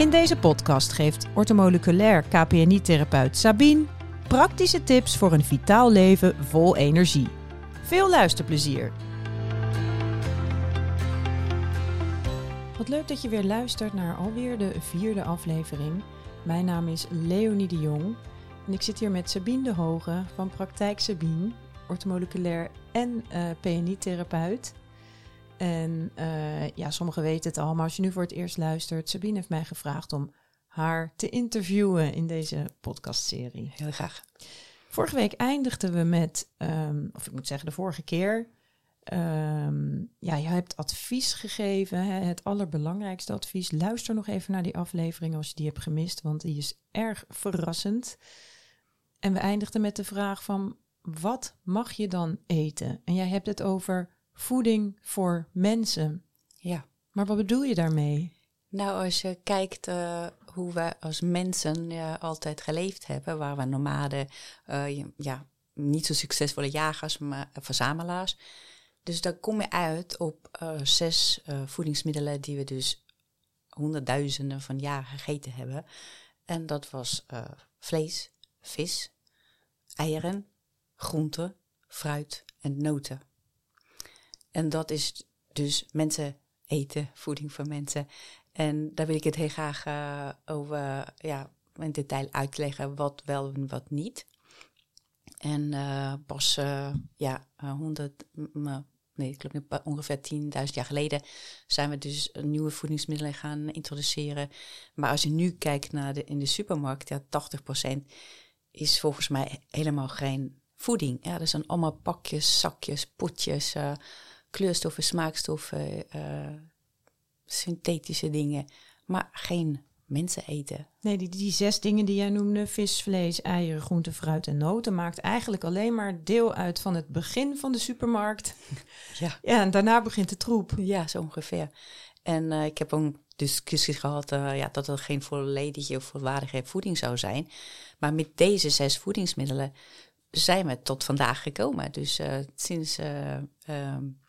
In deze podcast geeft ortomoleculair KPNI-therapeut Sabine praktische tips voor een vitaal leven vol energie. Veel luisterplezier! Wat leuk dat je weer luistert naar alweer de vierde aflevering. Mijn naam is Leonie de Jong en ik zit hier met Sabine de Hoge van Praktijk Sabine, ortomoleculair en uh, PNI-therapeut. En uh, ja, sommigen weten het al, maar als je nu voor het eerst luistert, Sabine heeft mij gevraagd om haar te interviewen in deze podcastserie. Heel graag. Vorige week eindigden we met, um, of ik moet zeggen de vorige keer, um, ja, je hebt advies gegeven, hè, het allerbelangrijkste advies. Luister nog even naar die aflevering als je die hebt gemist, want die is erg verrassend. En we eindigden met de vraag van, wat mag je dan eten? En jij hebt het over voeding voor mensen. Ja. Maar wat bedoel je daarmee? Nou, als je kijkt uh, hoe we als mensen uh, altijd geleefd hebben, waar we nomaden, uh, ja, niet zo succesvolle jagers, maar verzamelaars. Dus daar kom je uit op zes voedingsmiddelen die we dus honderdduizenden van jaren gegeten hebben. En dat was vlees, vis, eieren, groenten, fruit en noten. En dat is dus mensen eten, voeding voor mensen. En daar wil ik het heel graag uh, over ja, in detail uitleggen wat wel en wat niet. En uh, pas uh, ja, 100, nee, ik geloof ongeveer 10.000 jaar geleden zijn we dus nieuwe voedingsmiddelen gaan introduceren. Maar als je nu kijkt naar de, in de supermarkt, ja, 80% is volgens mij helemaal geen voeding. Ja, dat zijn allemaal pakjes, zakjes, potjes kleurstoffen, smaakstoffen, uh, synthetische dingen, maar geen mensen eten. Nee, die, die zes dingen die jij noemde, vis, vlees, eieren, groente, fruit en noten, maakt eigenlijk alleen maar deel uit van het begin van de supermarkt. Ja, ja en daarna begint de troep. Ja, zo ongeveer. En uh, ik heb een discussie gehad uh, ja, dat het geen volledige of volwaardige voeding zou zijn. Maar met deze zes voedingsmiddelen zijn we tot vandaag gekomen. Dus uh, sinds um,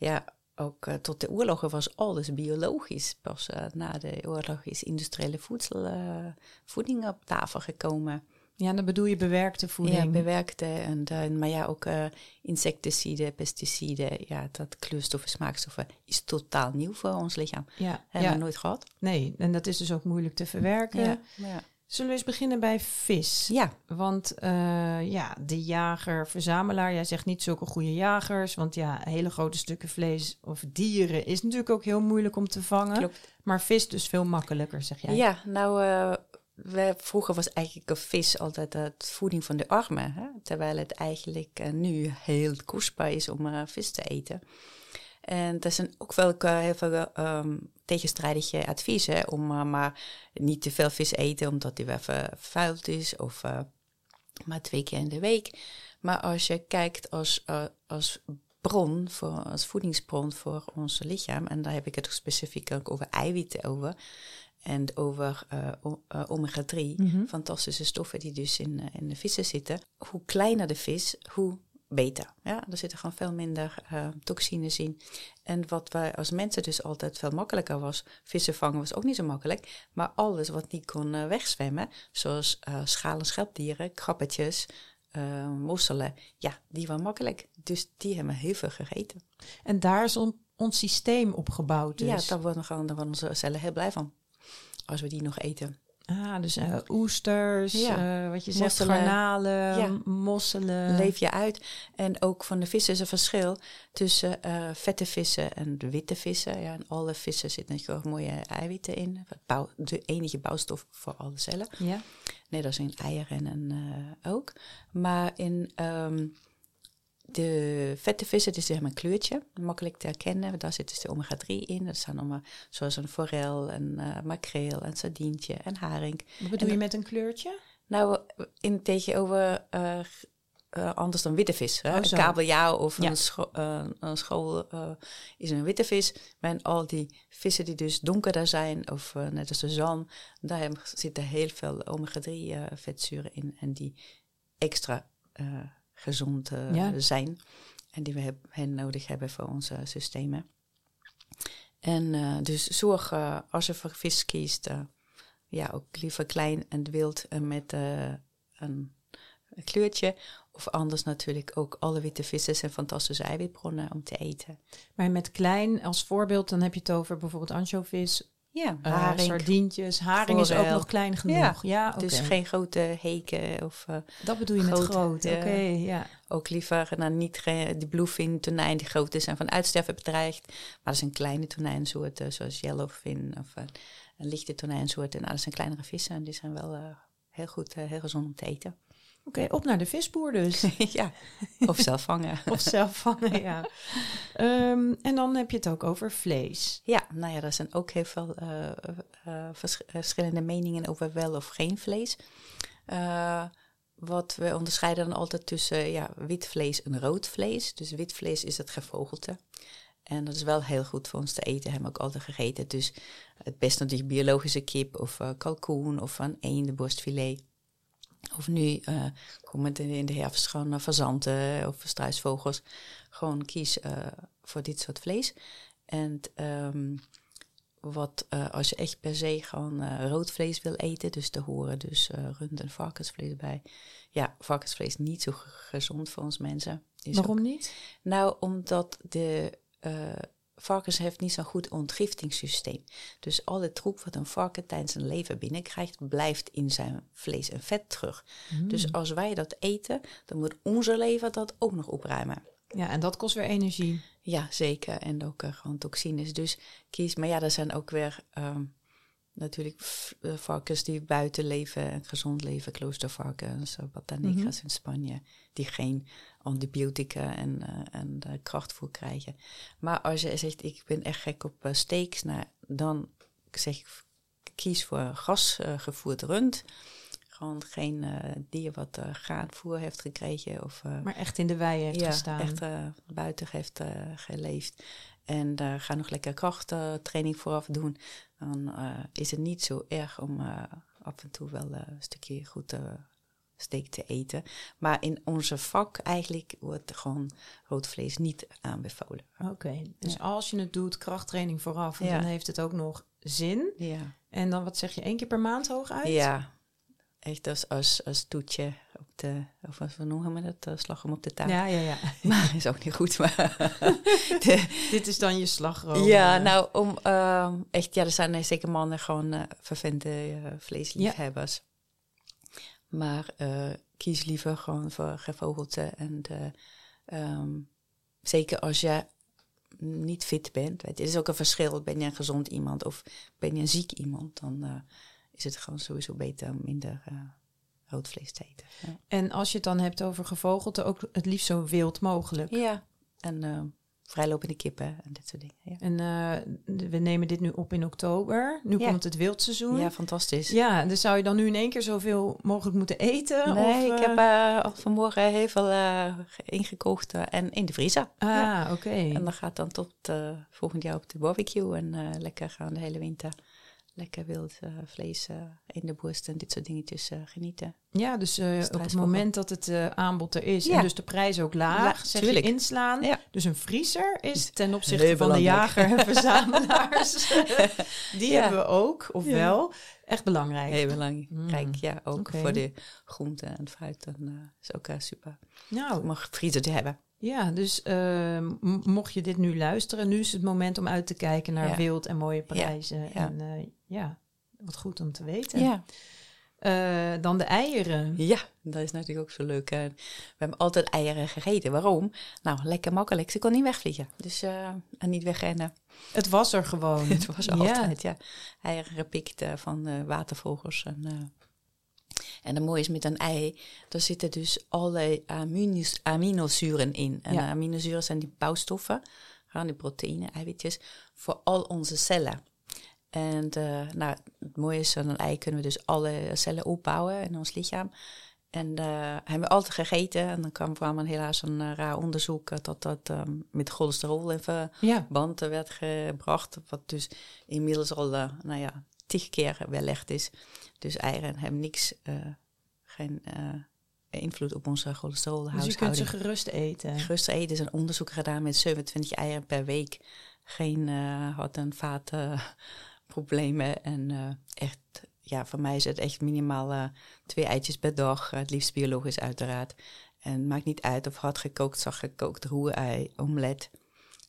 ja, ook uh, tot de oorlogen was alles biologisch. Pas uh, na de oorlog is industriële voedsel, uh, voeding op tafel gekomen. Ja, dan bedoel je bewerkte voeding? Ja, bewerkte. En, maar ja, ook insecticiden, pesticiden. Ja, dat kleurstoffen, smaakstoffen is totaal nieuw voor ons lichaam. Ja, Hebben ja. we nooit gehad. Nee, en dat is dus ook moeilijk te verwerken. Ja, ja. Zullen we eens beginnen bij vis? Ja. Want uh, ja, de jager, verzamelaar, jij zegt niet zulke goede jagers. Want ja, hele grote stukken vlees of dieren is natuurlijk ook heel moeilijk om te vangen. Klopt. Maar vis dus veel makkelijker, zeg jij. Ja, nou, uh, we, vroeger was eigenlijk een vis altijd het voeding van de armen. Hè? Terwijl het eigenlijk uh, nu heel kostbaar is om vis te eten. En er zijn ook wel heel veel um, tegenstrijdige adviezen om uh, maar niet te veel vis eten omdat die weer vervuild is of uh, maar twee keer in de week. Maar als je kijkt als, uh, als bron, voor, als voedingsbron voor ons lichaam, en daar heb ik het specifiek ook over eiwitten over, en over omega-3, mm -hmm. fantastische stoffen die dus in, in de vissen zitten. Hoe kleiner de vis, hoe beter. Ja, er zitten gewoon veel minder uh, toxines in. En wat wij als mensen dus altijd veel makkelijker was, vissen vangen was ook niet zo makkelijk. Maar alles wat niet kon uh, wegzwemmen, zoals uh, schalen schelpdieren, krabbetjes, mosselen, ja, die waren makkelijk. Dus die hebben we heel veel gegeten. En daar is on, ons systeem op gebouwd dus? Ja, daar worden, gewoon, daar worden onze cellen heel blij van, als we die nog eten. Ah, dus uh, oesters, ja. uh, wat je zegt, garnalen, ja. mosselen. Leef je uit. En ook van de vissen is een verschil tussen uh, vette vissen en de witte vissen. Ja, en alle vissen zitten natuurlijk mooie eiwitten in. Bouw, de enige bouwstof voor alle cellen. Ja. Nee, dat zijn eieren en ook. Maar in... Um, de vette vissen, dus hebben een kleurtje, makkelijk te herkennen. Daar zit dus de omega-3 in. Dat zijn allemaal zoals een forel, een uh, makreel, een sardientje en haring. Wat bedoel en, je met een kleurtje? Nou, in tegenover uh, uh, anders dan witte vis. Hè? Oh, een kabeljauw of ja. een, scho een school is een witte vis. Maar al die vissen die dus donkerder zijn, of net als de zalm, daar zitten heel veel omega-3 vetzuren in. En die extra gezond uh, ja. zijn. En die we heb, hen nodig hebben voor onze systemen. En uh, dus zorg, uh, als je voor vis kiest, ja, ook liever klein en wild en met een kleurtje. Of anders natuurlijk ook alle witte vissen zijn fantastische eiwitbronnen om te eten. Maar met klein als voorbeeld, dan heb je het over bijvoorbeeld anchovies. Ja, Uh, haring. sardientjes. Haring is ook nog klein genoeg. Ja. Dus geen grote heken of eh, Dat bedoel je met groot, groot. Oké, ja. ja. ook liever nou, niet die bluefin tonijn die groot is en van uitsterven bedreigd. Maar dat zijn kleine tonijnsoorten zoals yellowfin of eh, een lichte tonijnsoort. En dat zijn kleinere vissen en die zijn wel eh, heel goed, eh, heel gezond om te eten. Oké, op naar de visboer dus. ja, of zelf vangen. of zelf vangen, ja. Ehm, en dan heb je het ook over vlees. Ja, nou ja, er zijn ook heel veel eh, eh, vers- verschillende meningen over wel of geen vlees. Eh, wat we onderscheiden dan altijd tussen ja, wit vlees en rood vlees. Dus wit vlees is het gevogelte. En dat is wel heel goed voor ons te eten, hebben we ook altijd gegeten. Dus het best natuurlijk biologische kip of eh, kalkoen of een eendenborstfilet. Of nu eh komen in de herfst gewoon eh, fazanten of struisvogels. Gewoon kies eh, voor dit soort vlees. En ehm, wat als je echt per se gewoon rood vlees wil eten, dus te horen dus rund- en varkensvlees bij. Ja, varkensvlees niet zo ge- gezond voor ons mensen. Is ook- Waarom niet? nou, omdat de varkens heeft niet zo'n goed ontgiftingssysteem. Dus alle troep wat een varken tijdens zijn leven binnenkrijgt, blijft in zijn vlees en vet terug. Hmm. Dus als wij dat eten, dan moet onze lever dat ook nog opruimen. Ja, en dat kost weer energie. Ja, zeker. En ook eh, gewoon toxines. Dus kies. Maar ja, er zijn ook weer ehm, natuurlijk varkens die buiten leven en gezond leven. Kloostervarkens, uh, Batanegas in Spanje. Die geen antibiotica en, eh, en eh, krachtvoer krijgen. Maar als je zegt, ik ben echt gek op eh, steaks. Nou, dan zeg ik, kies voor gasgevoerd rund. Gewoon geen dier wat graanvoer heeft gekregen. Of, Maar echt in de wei heeft ja, gestaan. echt buiten heeft geleefd. En daar ga nog lekker krachttraining vooraf doen. Dan eh, is het niet zo erg om eh, af en toe wel eh, een stukje goed eh, steak te eten. Maar in onze vak eigenlijk wordt gewoon rood vlees niet aanbevolen. Oké, dus Ja. als je het doet, krachttraining vooraf, Ja. dan heeft het ook nog zin. Ja, En dan, wat zeg je, één keer per maand hooguit? ja. Echt als, als, als toetje op de, of wat noemen we dat, uh, slagroom op de taart. Ja, ja, ja. Maar is ook niet goed. Maar de, Dit is dan je slagroom. Ja, eh. nou, om uh, echt, ja, er zijn uh, zeker mannen gewoon uh, vervente vleesliefhebbers. Ja. Maar kies liever gewoon voor gevogelte. En um, zeker als je niet fit bent. Weet je, is ook een verschil. Ben je een gezond iemand of ben je een ziek iemand? Dan is het gewoon sowieso beter om minder uh, rood vlees te eten. Ja. En als je het dan hebt over gevogelte, ook het liefst zo wild mogelijk. Ja, en uh, vrijlopende kippen en dit soort dingen. Ja. En uh, we nemen dit nu op in oktober. Nu ja. komt het wildseizoen. Ja, fantastisch. Ja, dus zou je dan nu in één keer zoveel mogelijk moeten eten? Nee, of, ik heb uh, al vanmorgen heel veel uh, ingekocht en in de vriezer. Ah, ja. oké. Okay. En dat gaat dan tot volgend jaar op de barbecue en lekker gaan de hele winter. Lekker wild uh, vlees uh, in de borst en dit soort dingetjes uh, genieten. Ja, dus op het moment dat het aanbod er is ja. en dus de prijs ook laag, tuurlijk. je inslaan. Ja. Dus een vriezer is ten opzichte Heel van belangrijk. de jager en verzamelaars, die ja. hebben we ook, ofwel, echt belangrijk. Heel belangrijk, mm. ja, ook okay. voor de groenten en fruit. Dan is ook super nou. om een vriezer te hebben. Ja, dus uh, mocht je dit nu luisteren, nu is het moment om uit te kijken naar ja. wild en mooie prijzen. Ja. En uh, ja, wat goed om te weten. Ja. Uh, dan de eieren. Ja, dat is natuurlijk ook zo leuk. we hebben altijd eieren gegeten. Waarom? Nou, lekker makkelijk. Ze kon niet wegvliegen. Dus uh, en niet wegrennen. Het was er gewoon. het was er altijd, ja. Eieren gepikt uh, van watervogels. En, en het mooie is met een ei, daar zitten dus alle aminos, aminozuren in. En ja. aminozuren zijn die bouwstoffen, gaan die proteïne, eiwitjes, voor al onze cellen. En uh, nou, het mooie is, aan een ei kunnen we dus alle cellen opbouwen in ons lichaam. En uh, hebben we altijd gegeten. En dan kwam, kwam helaas een uh, raar onderzoek dat dat um, met cholesterol in verband ja. werd gebracht. Wat dus inmiddels al, nou ja, tig keer belegd is. Dus eieren hebben niks, uh, geen uh, invloed op onze cholesterolhuishouding. Dus je kunt ze gerust eten? Gerust eten. Er is een onderzoek gedaan met 27 eieren per week. Geen uh, hart- en vaatproblemen. en echt ja, voor mij is het echt minimaal eh, twee eitjes per dag. het liefst biologisch uiteraard. En het maakt niet uit of hard gekookt, zacht gekookt, roerei, omelet.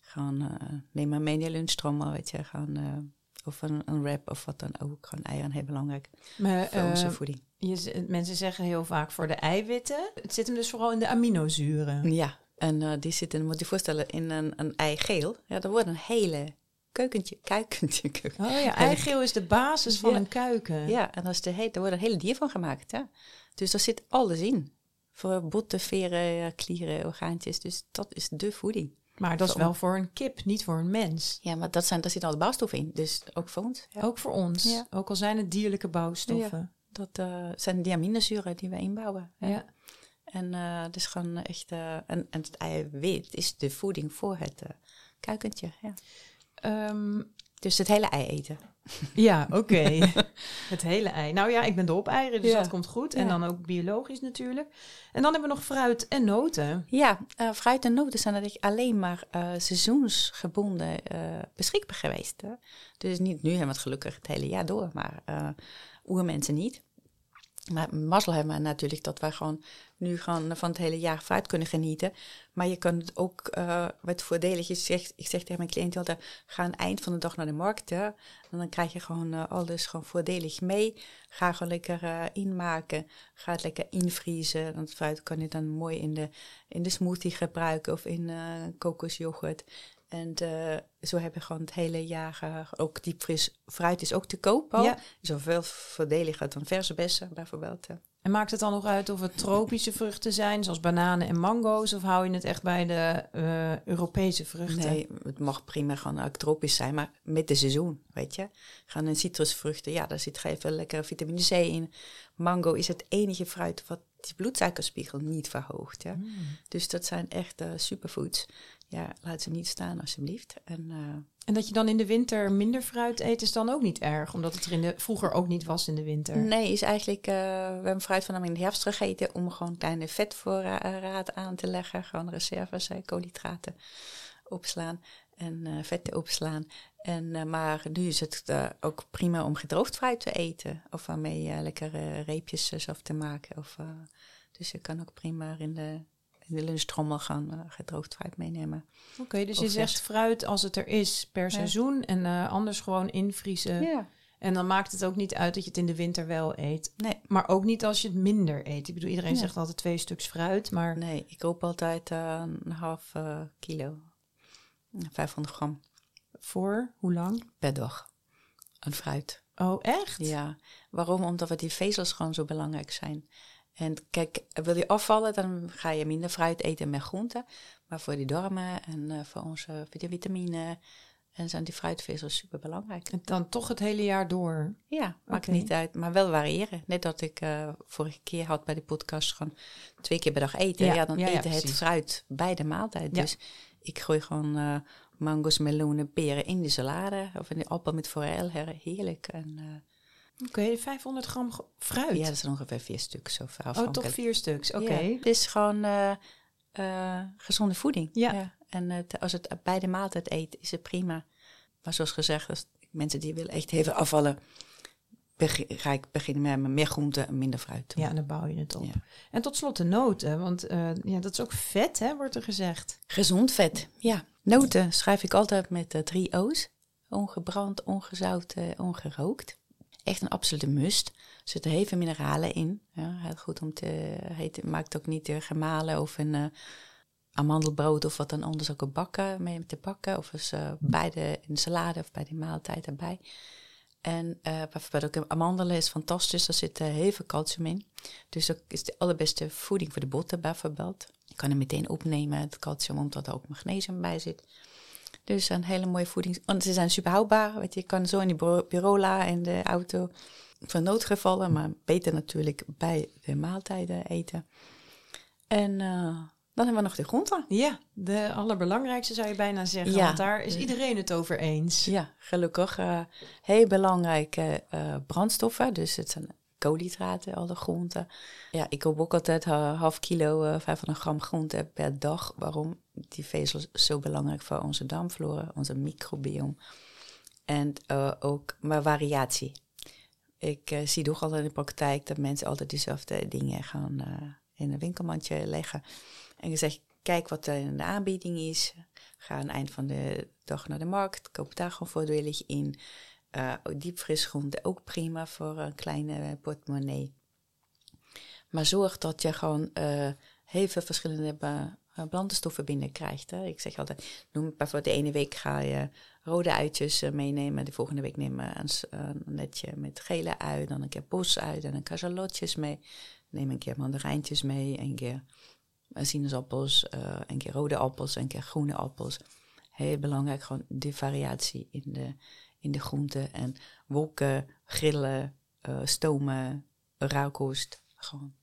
Gewoon neem maar mee je lunchtrommel, weet je. Gewoon, of een, een wrap of wat dan ook. Gewoon eieren, heel belangrijk maar, voor onze voeding. Je, mensen zeggen heel vaak voor de eiwitten. Het zit hem dus vooral in de aminozuren. Ja, en die zitten, moet je voorstellen, in een, een eigeel. Ja, dat wordt een hele keukentje, kuikentje. Oh ja, eigeel is de basis van een kuiken. Ja, en als de heet, er wordt een hele dier van gemaakt. Ja. Dus daar zit alles in. Voor botten, veren, klieren, orgaantjes. Dus dat is de voeding. Maar dat is wel voor een kip, niet voor een mens. Ja, maar dat zijn, daar zit al de bouwstoffen in. Dus ook voor ons. Ja. Ook voor ons. Ja. Ook al zijn het dierlijke bouwstoffen. dat uh, zijn de aminozuren die we inbouwen. Ja. En uh, dus gewoon echt... Uh, en, en het eiwit is de voeding voor het kuikentje. Ja. Um, dus het hele ei eten. Ja, oké. het hele ei. Nou ja, ik ben dol op eieren, dus dat komt goed. En dan ook biologisch natuurlijk. En dan hebben we nog fruit en noten. Ja, uh, fruit en noten zijn natuurlijk alleen maar uh, seizoensgebonden uh, beschikbaar geweest. Hè? Dus niet nu hebben we het gelukkig het hele jaar door, maar oermensen niet. Maar mazzel hebben we natuurlijk dat wij gewoon nu gewoon van het hele jaar fruit kunnen genieten. Maar je kan het ook uh, wat voordelig is. Ik zeg tegen mijn cliënten altijd, ga aan het eind van de dag naar de markt. En dan krijg je gewoon uh, alles gewoon voordelig mee. Ga gewoon lekker uh, inmaken. Ga het lekker invriezen. Want fruit kan je dan mooi in de, in de smoothie gebruiken of in kokosyoghurt. En uh, zo heb je gewoon het hele jaar uh, ook diepvries fruit is ook te koop al. Ja. Zoveel voordeliger dan verse bessen bijvoorbeeld. En maakt het dan nog uit of het tropische vruchten zijn, zoals bananen en mango's, of hou je het echt bij de uh, Europese vruchten? Nee, het mag prima gewoon ook tropisch zijn, maar met de seizoen, weet je. Gaan een citrusvruchten, ja, daar zit even lekker vitamine C in. Mango is het enige fruit wat die bloedsuikerspiegel niet verhoogt. Ja. Mm. Dus dat zijn echt uh, superfoods ja, laat ze niet staan alsjeblieft. En, uh, en dat je dan in de winter minder fruit eet is dan ook niet erg, omdat het er in de, vroeger ook niet was in de winter. Nee, is eigenlijk, uh, we hebben fruit van in de herfst gegeten om gewoon kleine vetvoorraad aan te leggen. Gewoon reserves, koolhydraten opslaan en vetten opslaan. En, maar nu is het ook prima om gedroogd fruit te eten. Of waarmee lekkere reepjes zelf te maken. Of, dus je kan ook prima in de de lunchtrommel gaan uh, gedroogd fruit meenemen. Oké, dus je zegt fruit als het er is per seizoen en uh, anders gewoon invriezen. Ja. En dan maakt het ook niet uit dat je het in de winter wel eet. Nee. Maar ook niet als je het minder eet. Ik bedoel, iedereen zegt altijd twee stuks fruit, maar... Nee, ik koop altijd uh, een half kilo. 500 gram. Voor hoe lang? Per dag. Een fruit. Oh, echt? Ja. Waarom? Omdat we die vezels gewoon zo belangrijk zijn. En kijk, wil je afvallen, dan ga je minder fruit eten en meer groenten. Maar voor die darmen en uh, voor onze vitamine en zijn die fruitvezels super belangrijk. En dan toch het hele jaar door? Ja, maakt niet uit, maar wel variëren. Net dat ik uh, vorige keer had bij de podcast gewoon twee keer per dag eten. Ja, dan eten het fruit bij de maaltijd. Dus ik gooi gewoon uh, mango's, meloenen, peren in de salade. Of in de appel met forel. Heerlijk. En Oké, 500 gram fruit? Ja, dat zijn ongeveer vier stuks. Of oh, toch vier stuks, oké. Het is gewoon uh, uh, gezonde voeding. Ja. En uh, als het bij de maaltijd eet, is het prima. Maar zoals gezegd, als mensen die willen echt even afvallen, ga ik beginnen met meer groente en minder fruit. Ja, en dan bouw je het op. Ja. En tot slot de noten, want ja, dat is ook vet, hè, wordt er gezegd. Gezond vet, ja. Noten schrijf ik altijd met drie O's. Ongebrand, ongezout, ongerookt echt een absolute must. Er zitten heel veel mineralen in. Ja, heel goed om te heet, maakt ook niet uh, gemalen of een uh, amandelbrood of wat dan anders ook bakken mee te bakken. Of eens uh, bij de in de salade of bij de maaltijd erbij. En uh, bijvoorbeeld ook amandelen is fantastisch. Daar zit heel veel calcium in. Dus dat is de allerbeste voeding voor de botten bijvoorbeeld. Je kan hem meteen opnemen, het calcium, omdat er ook magnesium bij zit. Dus een hele mooie voeding. Want ze zijn super houdbaar. Weet je, kan zo in die bureau in de auto van noodgevallen, maar beter natuurlijk bij de maaltijden eten. En uh, dan hebben we nog de groenten. Ja, de allerbelangrijkste zou je bijna zeggen. Ja. Want daar is iedereen het over eens. Ja, gelukkig. Uh, heel belangrijke uh, brandstoffen. Dus het zijn koolhydraten, alle groenten. Ja, ik koop ook altijd half kilo, uh, 500 gram groente per dag. Waarom? Die vezel is zo belangrijk voor onze darmflora, onze microbiome. En uh, ook maar variatie. ik uh, zie toch altijd in de praktijk dat mensen altijd dezelfde dingen gaan in een winkelmandje leggen. En je zegt, kijk wat er in de aanbieding is. Ga aan het eind van de dag naar de markt. Koop daar gewoon voordelig in. Uh, diepvrisgroente ook prima voor een kleine portemonnee. Maar zorg dat je gewoon heel veel verschillende plantenstoffen binnenkrijgt. Hè. Ik zeg altijd, noem bijvoorbeeld de ene week ga je rode uitjes meenemen. De volgende week neem je een, netje met gele ui. Dan een keer bosui en een keer mee. Neem een keer mandarijntjes mee. Een keer sinaasappels. Uh, een keer rode appels. Een keer groene appels. Heel belangrijk, gewoon die variatie in de, in de groenten. En wolken, grillen, uh, stomen, rauwkost. Gewoon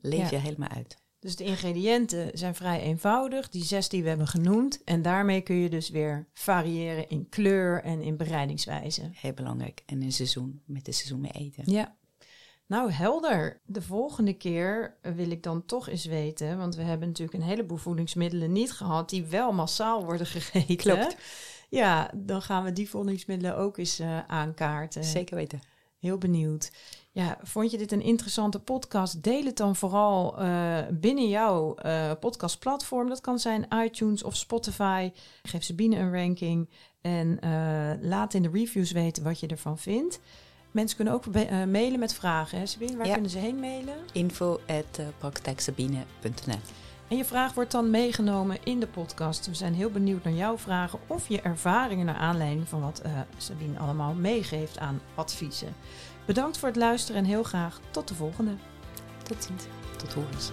leef je helemaal uit. Dus de ingrediënten zijn vrij eenvoudig, die zes die we hebben genoemd. En daarmee kun je dus weer variëren in kleur en in bereidingswijze. Heel belangrijk. En in seizoen, met de seizoen mee eten. Ja. Nou, helder. De volgende keer wil ik dan toch eens weten, want we hebben natuurlijk een heleboel voedingsmiddelen niet gehad die wel massaal worden gegeten. Klopt. Ja, dan gaan we die voedingsmiddelen ook eens uh, aankaarten. Zeker weten. Heel benieuwd. Ja, vond je dit een interessante podcast? Deel het dan vooral uh, binnen jouw uh, podcastplatform. Dat kan zijn iTunes of Spotify. Geef ze binnen een ranking en laat in de reviews weten wat je ervan vindt. Mensen kunnen ook mailen met vragen. Hè, Sabine? Waar Ja. kunnen ze heen mailen? Info at. En je vraag wordt dan meegenomen in de podcast. We zijn heel benieuwd naar jouw vragen of je ervaringen naar aanleiding van wat eh, Sabine allemaal meegeeft aan adviezen. Bedankt voor het luisteren en heel graag tot de volgende. Tot ziens. Tot horens.